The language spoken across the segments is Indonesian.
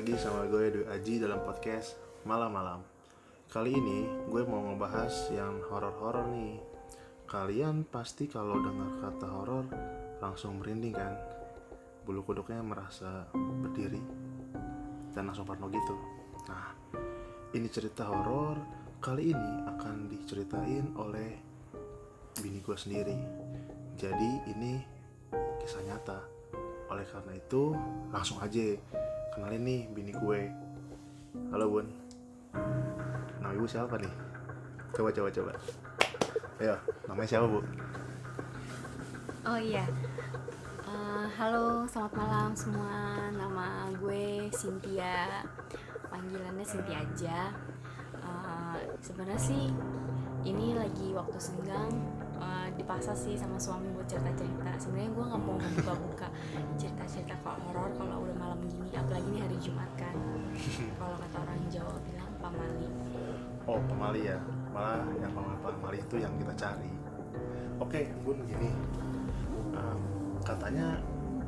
lagi sama gue Dwi Aji dalam podcast Malam-Malam. Kali ini gue mau ngebahas yang horor-horor nih. Kalian pasti kalau dengar kata horor langsung merinding kan? Bulu kuduknya merasa berdiri Dan langsung parno gitu. Nah, ini cerita horor Kali ini akan diceritain oleh bini gue sendiri. Jadi ini kisah nyata oleh karena itu langsung aja kenalin nih bini gue. Halo bun. Nama ibu siapa nih? Coba coba coba. Ayo namanya siapa bu? Oh iya, Eh, halo selamat malam semua. Nama gue Cynthia, panggilannya Cynthia aja. Eh, Sebenarnya sih ini lagi waktu senggang dipaksa sih sama suami buat cerita-cerita. Sebenarnya gue nggak mau buka-buka cerita-cerita kalau horor kalau udah malam gini, apalagi ini hari Jumat kan. kalau kata orang Jawa bilang pamali. oh pemali ya malah yang pemali itu yang kita cari oke bun gini Em, katanya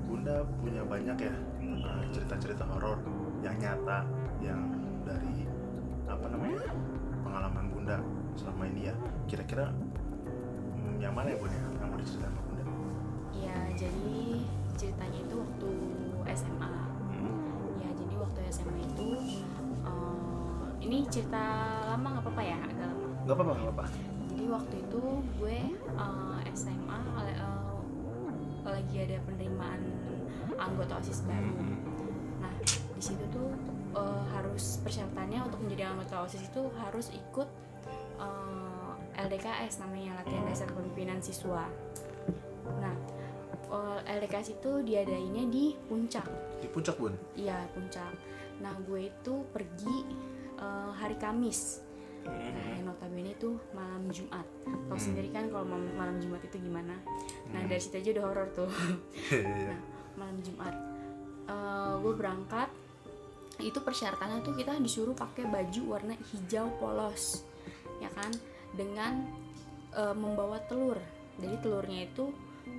bunda punya banyak ya eh, cerita-cerita horor yang nyata yang dari apa namanya pengalaman bunda selama ini ya kira-kira yang mana ya bun ya yang mau diceritain sama bunda Ya jadi ceritanya itu waktu SMA. Hmm. Ya jadi waktu SMA itu eh, ini cerita lama nggak apa-apa ya agak lama. nggak apa-apa nggak apa-apa Jadi waktu itu gue eh, SMA le- eh, lagi ada penerimaan anggota osis baru. Nah di situ tuh eh, harus persyaratannya untuk menjadi anggota osis itu harus ikut LDKS namanya latihan dasar kepemimpinan siswa. Nah eh, LDKS itu diadainnya di puncak. di puncak bun Iya puncak. Nah gue itu pergi eh, hari Kamis. Nah yang notabene itu malam Jumat. Tahu Hmm. sendiri kan kalau malam, malam Jumat itu gimana. Nah Hmm. dari situ aja udah horor tuh. Iya. Nah, malam Jumat Eh, gue berangkat. Itu persyaratannya tuh kita disuruh pakai baju warna hijau polos, ya kan? Dengan eh, membawa telur. Jadi telurnya itu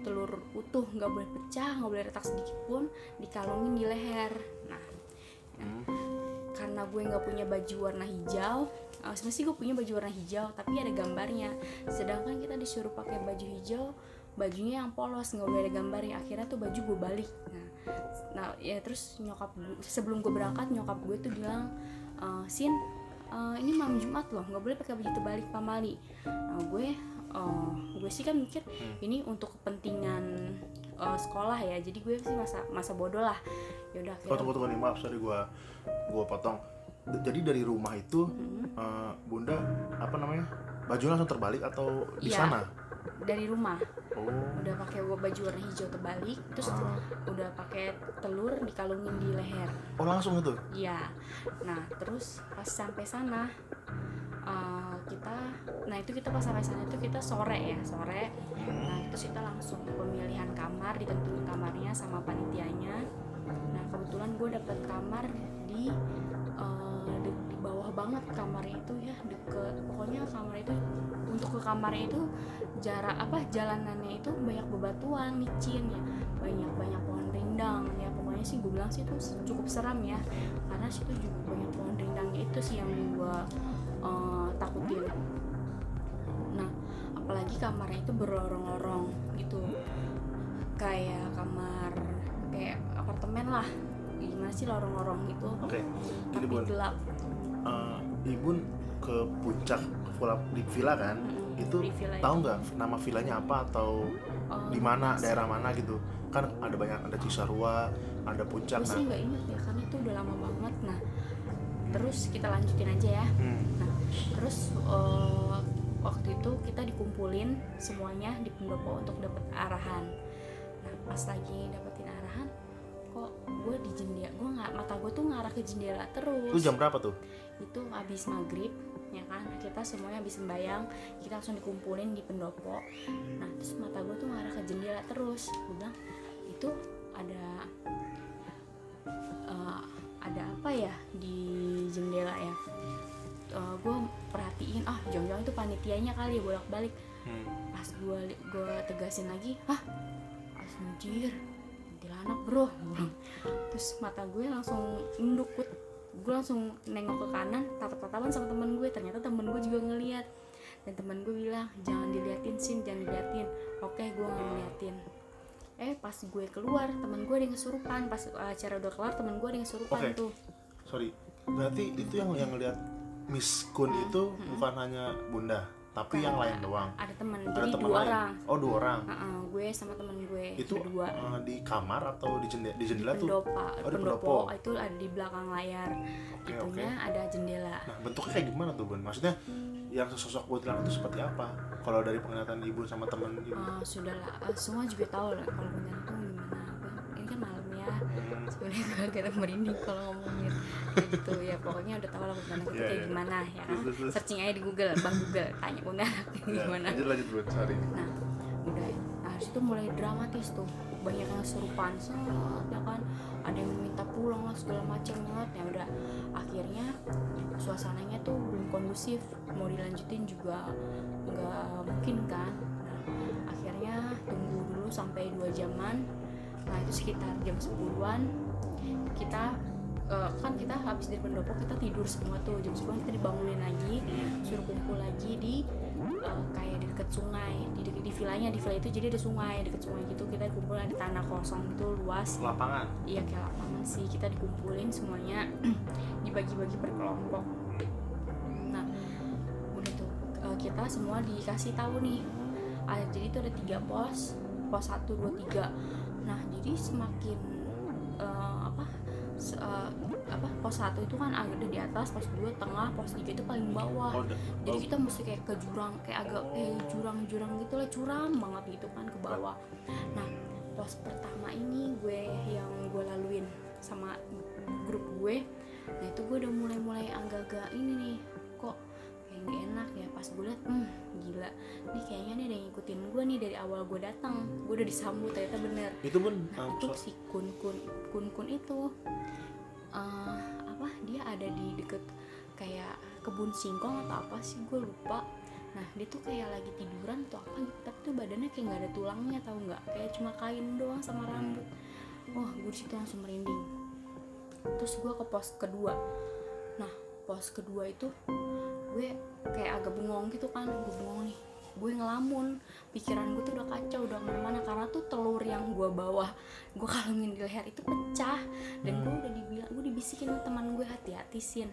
telur utuh, nggak boleh pecah, nggak boleh retak sedikit pun, dikalungin di leher. Nah, Hmm. karena gue nggak punya baju warna hijau uh, sebenarnya sih gue punya baju warna hijau tapi ada gambarnya sedangkan kita disuruh pakai baju hijau bajunya yang polos nggak boleh ada gambarnya akhirnya tuh baju gue balik nah nah ya terus nyokap gue sebelum gue berangkat nyokap gue tuh bilang "Eh, sin eh, ini malam jumat loh nggak boleh pakai baju terbalik pamali nah gue eh, gue sih kan mikir ini untuk kepentingan eh, sekolah ya jadi gue sih masa masa bodoh lah yaudah Oh, tunggu tunggu nih maaf sorry gua gua potong. D- Jadi dari rumah itu Mm-hmm. eh, bunda apa namanya baju langsung terbalik atau di Iya. sana? Dari rumah Oh. udah pakai baju warna hijau terbalik terus Ah. udah pakai telur dikalungin di leher Oh langsung itu. iya nah terus pas sampai sana eh, kita nah itu kita pas sampai sana itu kita sore ya sore nah itu kita langsung pemilihan kamar ditentuin kamarnya sama panitianya nah kebetulan gue dapet kamar di di, di bawah banget kamarnya itu ya deket pokoknya kamar itu untuk ke kamarnya itu jarak apa jalanannya itu banyak bebatuan licin ya. Banyak banyak pohon rindang ya. Pokoknya sih gue bilang sih itu cukup seram ya. Karena situ juga banyak pohon rindangnya itu sih yang gue eh, takutin. Nah apalagi kamarnya itu berlorong-lorong gitu. Kayak kamar kayak apartemen lah. Gimana sih lorong-lorong gitu? Oke. Gini tapi gelap. Eh, Ibun ke puncak villa, di villa kan? Mm-mm, itu villa tahu itu. nggak nama villanya apa atau Oh, di mana daerah mana gitu? Kan ada banyak ada Cisarua, ada puncak. Nah, sih nggak inget ya karena itu udah lama banget nah terus kita lanjutin aja ya hmm, nah terus eh, waktu itu kita dikumpulin semuanya di pendopo untuk dapat arahan nah pas lagi dapetin arahan kok gue di jendela gue nggak mata gue tuh ngarah ke jendela itu terus jam berapa tuh? itu habis maghrib ya kan? Kita semuanya habis sembayang kita langsung dikumpulin di pendopo. Nah terus mata gue tuh ngarah ke jendela terus. Gue bilang itu ada eh, ada apa ya di jendela ya? Gue perhatiin ah jangan-jangan itu panitianya kali ya bolak-balik. Hmm. pas gue gue tegasin lagi hah? Anjir kuntilanak bro. Terus mata gue langsung nunduk Put. Gue langsung nengok ke kanan tatap-tatapan sama temen gue. Ternyata temen gue juga ngeliat. Dan temen gue bilang jangan diliatin sin jangan diliatin. Oke gue nggak ngeliatin. Eh pas gue keluar temen gue ada yang kesurupan. Pas acara udah kelar temen gue ada yang kesurupan Oke. tuh. Sorry. Berarti itu yang yang ngeliat Miss Kun itu bukan hanya bunda tapi Bukan, yang lain doang. Ada temen ada jadi teman dua lain. orang. Oh dua orang. Heeh, gue sama temen gue itu berdua eh, di kamar atau di jendela di jendela tuh? Oh, di pendopo. pendopo. itu ada di belakang layar. Oke itunya ada jendela. Nah bentuknya kayak gimana tuh bun? Maksudnya yang sosok kuntilanak itu seperti apa? Kalau dari penglihatan ibu sama teman ibu Ah, sudah lah. Ah, semua juga tahu lah kalau kuntilanak tuh gimana. Ini kan malam ya. Hmm, sebenarnya gue agak merinding kalau ngomongin gitu. Ya pokoknya udah tahu lah kuntilanak itu Iya, kayak iya. gimana ya kan? Searching aja di Google bang Google tanya kuntilanak ya, gimana? lanjut lanjut bun. Sorry. Nah situ mulai dramatis tuh. Banyak yang kesurupan set ya kan? Ada yang minta pulang lah segala macam banget. Ya udah akhirnya suasananya tuh belum kondusif. Mau dilanjutin juga nggak mungkin kan? Nah, akhirnya tunggu dulu sampai dua jaman. Nah itu sekitar jam 10-an kita eh, kan kita habis dari pendopo kita tidur semua tuh. Jam 10 kita dibangunin lagi suruh kumpul lagi di eh, kayak di dekat sungai. Di dekat di vilanya di villa itu jadi ada sungai dekat sungai gitu. Kita kumpul di tanah kosong itu luas. Lapangan? Iya kayak lapangan sih. Kita dikumpulin semuanya dibagi-bagi per kelompok. Nah udah tuh eh, kita semua dikasih tahu nih. Ah, jadi itu ada tiga pos. Pos satu dua tiga. Nah jadi semakin eh, apa se- apa pos satu itu kan agak di atas pos dua tengah pos tiga itu paling bawah. Oh, jadi oh, kita mesti kayak ke jurang kayak agak kayak jurang-jurang gitu lah curam banget gitu kan ke bawah. Nah pos pertama ini gue yang gue laluin sama grup gue. Nah itu gue udah mulai-mulai agak-agak ini nih kok kayak nggak enak ya? Pas gue liat hmm gila. Nih kayaknya nih ada yang ngikutin gue nih dari awal gue datang. Gue udah disambut ternyata bener. Itu pun Nah, um, itu si kun kun kun kun itu eh, apa dia ada di deket kayak kebun singkong atau apa sih? Gue lupa. Nah dia tuh kayak lagi tiduran atau apa gitu tapi tuh badannya kayak nggak ada tulangnya tahu nggak? Kayak cuma kain doang sama rambut. Wah gue di situ langsung merinding. Terus gue ke pos kedua. Nah pos kedua itu gue kayak agak bengong gitu kan gue bengong nih gue ngelamun. Pikiran gue tuh udah kacau udah ke mana-mana. Karena tuh telur yang gue bawa gue kalungin di leher itu pecah. Dan gue udah dibilang gue dibisikin sama teman gue hati-hati sin.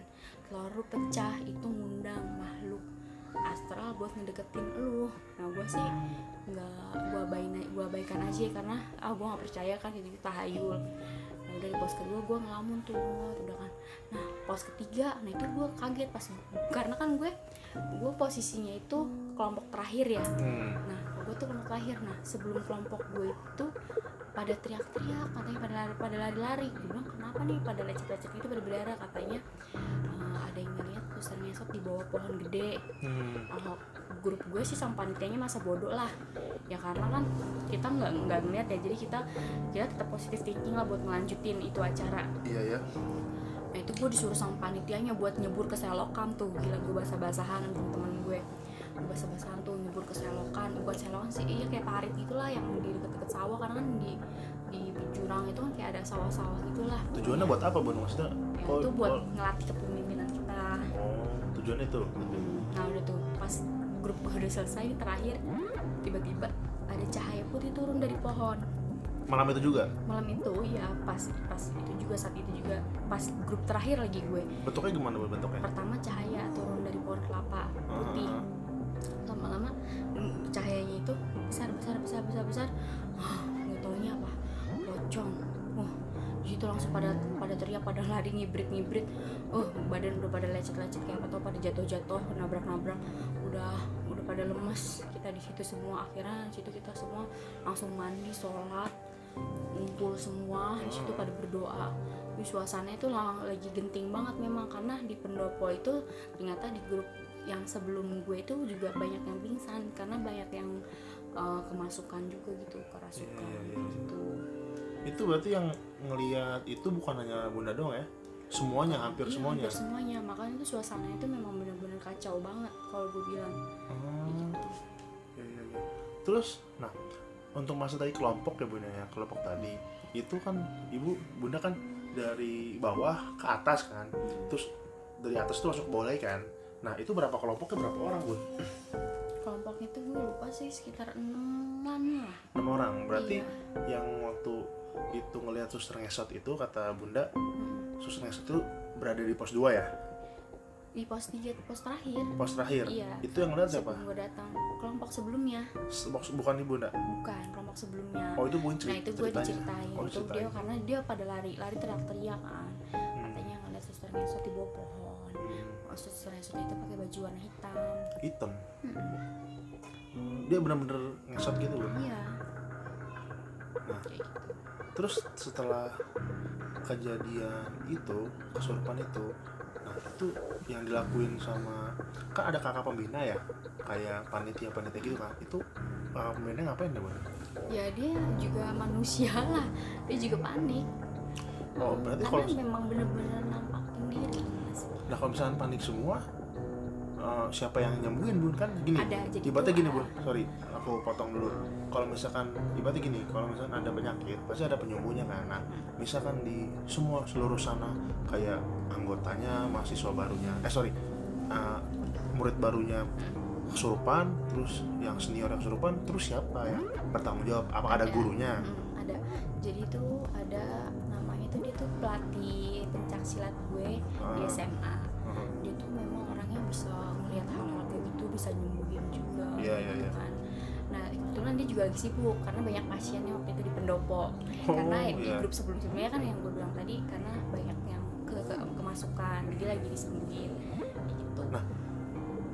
Telur lu pecah itu ngundang makhluk astral buat ngedeketin lu. Nah gue sih nggak gue abain gue abaikan aja karena ah gue nggak percaya kan itu tahayul nah udah di pos kedua gue ngelamun tuh udah kan. Nah pos ketiga nah itu gue kaget pas karena kan gue gue posisinya itu kelompok terakhir ya. Hmm, nah gue tuh kelompok terakhir. Nah sebelum kelompok gue itu pada teriak-teriak katanya pada lari pada lari-lari. Gue bilang kenapa nih pada lecet-lecet itu pada berdarah? Katanya "Eh, ada yang ngeliat suster ngesot di bawah pohon gede. Hmm, kalau grup gue sih sama panitianya masa bodoh lah. Ya karena kan kita nggak nggak ngeliat ya. Jadi kita kita tetap positif thinking lah buat ngelanjutin itu acara. Iya ya nah itu gue disuruh sama panitianya buat nyebur ke selokan tuh. Gila gue basah-basahan sama temen gue. Gue basah-basahan tuh nyebur ke selokan. Bukan selokan sih iya kayak parit gitulah yang di deket-deket sawah. Karena kan di di jurang itu kan kayak ada sawah-sawah gitulah. Tujuannya buat apa bun? Maksudnya ya, oh, itu buat oh, ngelatih kepemimpinan kita. Oh, tujuannya itu? Nah udah tuh pas grup udah selesai terakhir tiba-tiba ada cahaya putih turun dari pohon malam itu juga? Malam itu ya pas pas itu juga saat itu juga. Pas grup terakhir lagi gue. Bentuknya gimana bentuknya? Pertama cahaya turun dari pohon kelapa putih. Ah, lama-lama mm, cahayanya itu besar besar besar besar besar. Hah, nggak taunya apa. Pocong. Wah di situ langsung pada pada teriak pada lari ngibrit ngibrit. Oh badan udah pada lecet lecet kayak apa tau pada jatuh jatuh nabrak nabrak udah udah pada lemes. Kita di situ semua akhirnya di situ kita semua langsung mandi sholat ngumpul semua di situ pada berdoa. Di suasana itu lagi genting banget memang karena di pendopo itu ternyata di grup yang sebelum gue itu juga banyak yang pingsan karena banyak yang uh, kemasukan juga gitu kerasukan Iya, iya, iya. gitu. Itu berarti yang ngelihat itu bukan hanya bunda doang ya? Semuanya hampir Iya, semuanya? hampir semuanya. Makanya itu suasana itu memang benar-benar kacau banget kalau gue bilang. Ah, gitu. iya, iya, iya. terus nah untuk masa tadi kelompok ya bunda ya kelompok tadi. Itu kan ibu bunda kan dari bawah ke atas kan. Terus dari atas tuh masuk boleh kan. Nah itu berapa kelompoknya berapa orang bun? Kelompok itu gue lupa sih sekitar enaman lah enam orang. Berarti Iya. yang waktu itu ngelihat suster ngesot itu kata bunda Mm. suster ngesot itu berada di pos 2 ya di pos tiga pos terakhir. Pos terakhir? Iya. itu yang ngeliat siapa? Gue datang. Kelompok sebelumnya. Se- box- bukan ibu bunda bukan kelompok sebelumnya. Oh itu bun nah itu gue diceritain. Oh itu dia karena dia pada lari lari teriak-teriak kan. Hmm. katanya ngeliat suster ngesot di bawah pohon. Hmm. oh, suster ngesot itu pakai baju warna hitam. Hitam? Hmm. dia benar-benar ngesot gitu bun iya. Nah. kayak gitu. terus setelah kejadian itu kesurupan itu itu yang dilakuin sama kan ada kakak pembina ya? Kayak panitia panitia gitu kan? Itu kakak pembina ngapain deh ya dia juga manusia lah. Dia juga panik. Oh, berarti karena kalau- memang bener-bener nampakin diri nah kalau misalnya panik semua eh, siapa yang nyembuhin bun? Kan gini Ada, jadi ibaratnya gini bun. Sorry aku potong dulu. Kalau misalkan ibaratnya gini kalau misalkan ada penyakit pasti ada penyembuhnya kan. Nah misalkan di semua seluruh sana kayak anggotanya mahasiswa barunya eh sorry eh, murid barunya kesurupan terus yang senior yang kesurupan terus siapa yang bertanggung jawab apakah ada Ada. gurunya? Hmm, ada. Jadi tuh ada namanya tuh dia tuh pelatih pencak silat gue di Ah. SMA tuh memang orangnya bisa melihat hal-hal kayak gitu bisa nyembuhin juga Iya, iya, gitu iya. kan nah kebetulan dia juga lagi sibuk karena banyak pasiennya waktu itu di pendopo karena Oh, di iya. grup sebelum-sebelumnya kan yang gue bilang tadi karena banyak yang ke, ke- kemasukan jadi lagi disembuhin gitu Nah,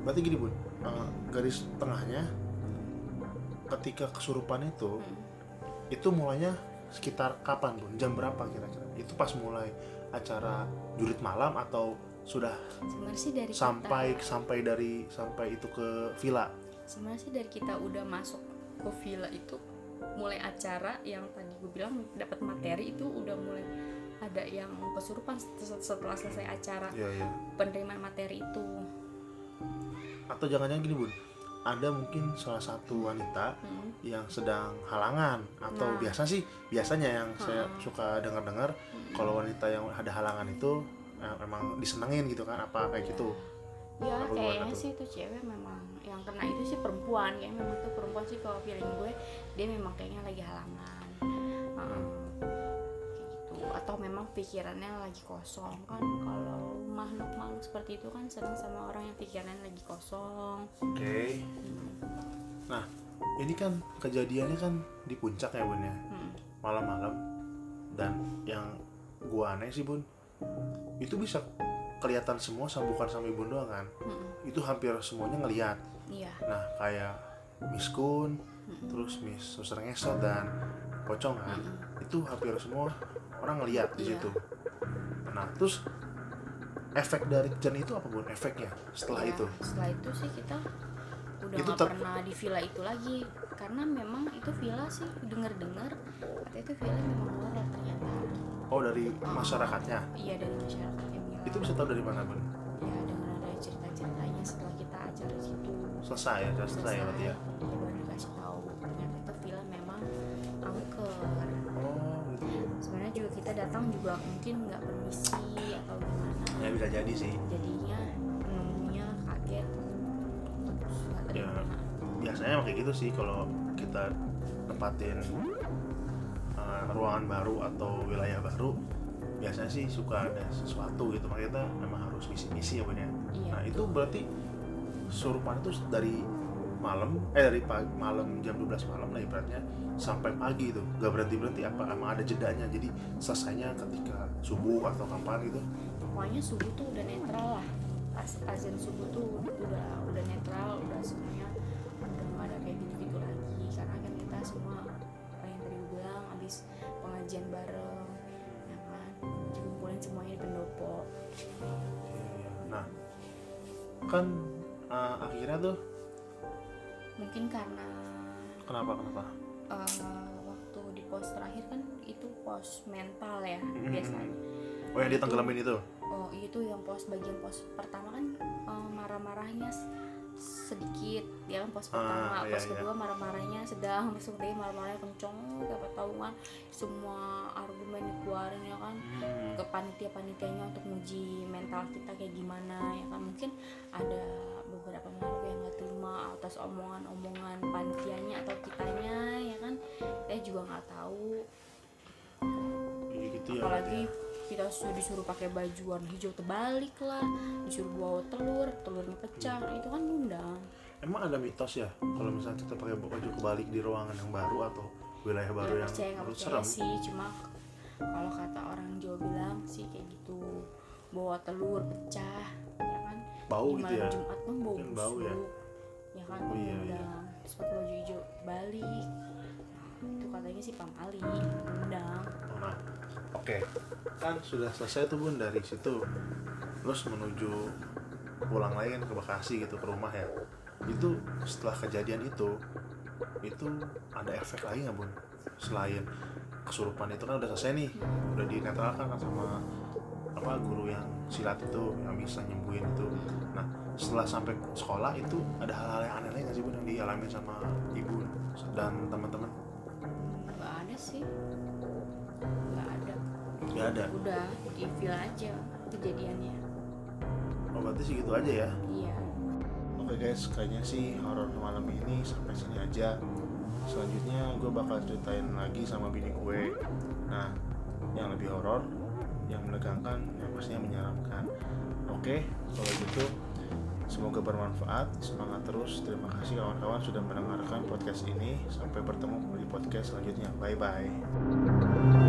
berarti gini bun eh, garis tengahnya ketika kesurupan itu Hmm. itu mulainya sekitar kapan bun jam berapa kira-kira itu pas mulai acara jurit malam atau sudah sebenarnya sih dari sampai kita, sampai dari sampai itu ke villa sebenarnya sih dari kita udah masuk ke villa itu mulai acara yang tadi gue bilang dapat materi itu udah mulai ada yang kesurupan set- setelah selesai acara Iya iya. penerimaan materi itu Atau jangan-jangan gini bun, ada mungkin salah satu wanita Hmm. yang sedang halangan atau Nah. biasa sih biasanya yang saya Hmm. suka dengar-dengar kalau wanita yang ada halangan itu eh, memang disenengin gitu kan apa kayak gitu. ya kayaknya sih itu cewek memang yang kena itu sih perempuan. Kayaknya memang tuh perempuan sih kalau feeling gue dia memang kayaknya lagi halangan. Kayak gitu. Atau memang pikirannya lagi kosong kan. Kalau makhluk-makhluk seperti itu kan senang sama orang yang pikirannya lagi kosong. Oke. Nah ini kan kejadiannya kan di puncak ya bun ya? Hmm. malam-malam. Dan yang gua aneh sih bun itu bisa kelihatan semua sama bukan sama ibu doang kan Hmm. itu hampir semuanya ngelihat iya nah kayak Miss Kun Hmm. terus Miss Suster Ngesot dan Pocong kan Hmm. itu hampir semua orang ngelihat di Iya. situ nah terus efek dari kejadian itu apa bun efeknya setelah Ya, itu setelah itu sih kita udah Itu ter- pernah di villa itu lagi karena memang itu villa sih dengar-dengar katanya itu villa memang horor oh dari masyarakatnya? Iya dari masyarakatnya itu bisa tahu dari mana bun? Ya dengan ada cerita-ceritanya setelah kita acara situ. Selesai ya sudah selesai. ya berarti ya? Itu baru dikasih tahu. Ternyata itu villa memang angker oh gitu. Sebenarnya juga kita datang juga mungkin nggak permisi atau gimana. Ya bisa jadi sih. Jadinya penemunya kaget. Ya. biasanya kayak gitu sih kalau kita nempatin uh, ruangan baru atau wilayah baru biasanya sih suka ada sesuatu gitu. Makanya kita memang harus misi-misi ya bun ya. Iya. Nah itu berarti surupan itu dari malam eh dari pagi, malam jam 12 malam lah ibaratnya sampai pagi itu. Gak berhenti berhenti apa emang ada jedanya. Jadi selesainya ketika subuh atau kapan gitu. Pokoknya subuh tuh udah netral lah. Az- azan subuh tuh udah udah netral udah semuanya udah nggak ada kayak gitu gitu lagi. Karena kan kita semua pengajian bareng ya kan? Dikumpulin semuanya di pendopo. Iya, nah kan uh, akhirnya tuh? Mungkin karena kenapa kenapa? Eh, waktu di pos terakhir kan itu pos mental ya Mm-mm. biasanya. Oh yang ditenggelamin itu? Oh itu yang pos bagian pos pertama kan eh, marah-marahnya sedikit ya kan pos Ah, pertama iya, pos iya. kedua marah-marahnya sedang pos ketiga marah-marahnya kenceng dapat tahu kan semua argumen dikeluarin ya kan Hmm. ke panitia-panitianya untuk nguji mental kita kayak gimana ya kan mungkin ada beberapa makhluk yang nggak terima atas omongan-omongan panitianya atau kitanya ya kan saya juga nggak tahu Jadi gitu ya. apalagi kita su- disuruh pakai baju warna hijau terbalik lah. Disuruh bawa telur telurnya pecah. Nah, itu kan undang Emang ada mitos ya kalau misalnya kita pakai baju kebalik di ruangan yang baru atau wilayah baru ya yang percaya menurut percaya serem? sih. Cuma kalau kata orang Jawa bilang sih kayak gitu bawa telur pecah ya kan? Bau di gitu ya. Jumat kan bau Mungkin bau ya. busuk ya kan? Oh, iya, terus pakai baju hijau balik. Nah, itu katanya sih pamali undang Nah, oke. Kan sudah selesai tuh Bun dari situ. Terus menuju pulang lagi kan ke Bekasi gitu ke rumah ya. Itu setelah kejadian itu itu ada efek lagi nggak Bun? Selain kesurupan itu kan udah selesai nih, udah dinetralkan kan sama apa guru yang silat itu yang bisa nyembuhin itu. Nah, setelah sampai sekolah itu ada hal-hal yang aneh lagi nggak sih Bun yang dialami sama ibu dan teman-teman? nggak ada sih Nggak ada. udah di feel aja kejadiannya Oh, berarti sih gitu aja ya. iya Oke guys, kayaknya sih horor malam ini sampai sini aja. Selanjutnya gue bakal ceritain lagi sama bini gue. Nah, yang lebih horor, yang menegangkan, yang pastinya menyeramkan. Oke, kalau gitu semoga bermanfaat. Semangat terus. Terima kasih kawan-kawan sudah mendengarkan podcast ini. Sampai bertemu di podcast selanjutnya. Bye bye.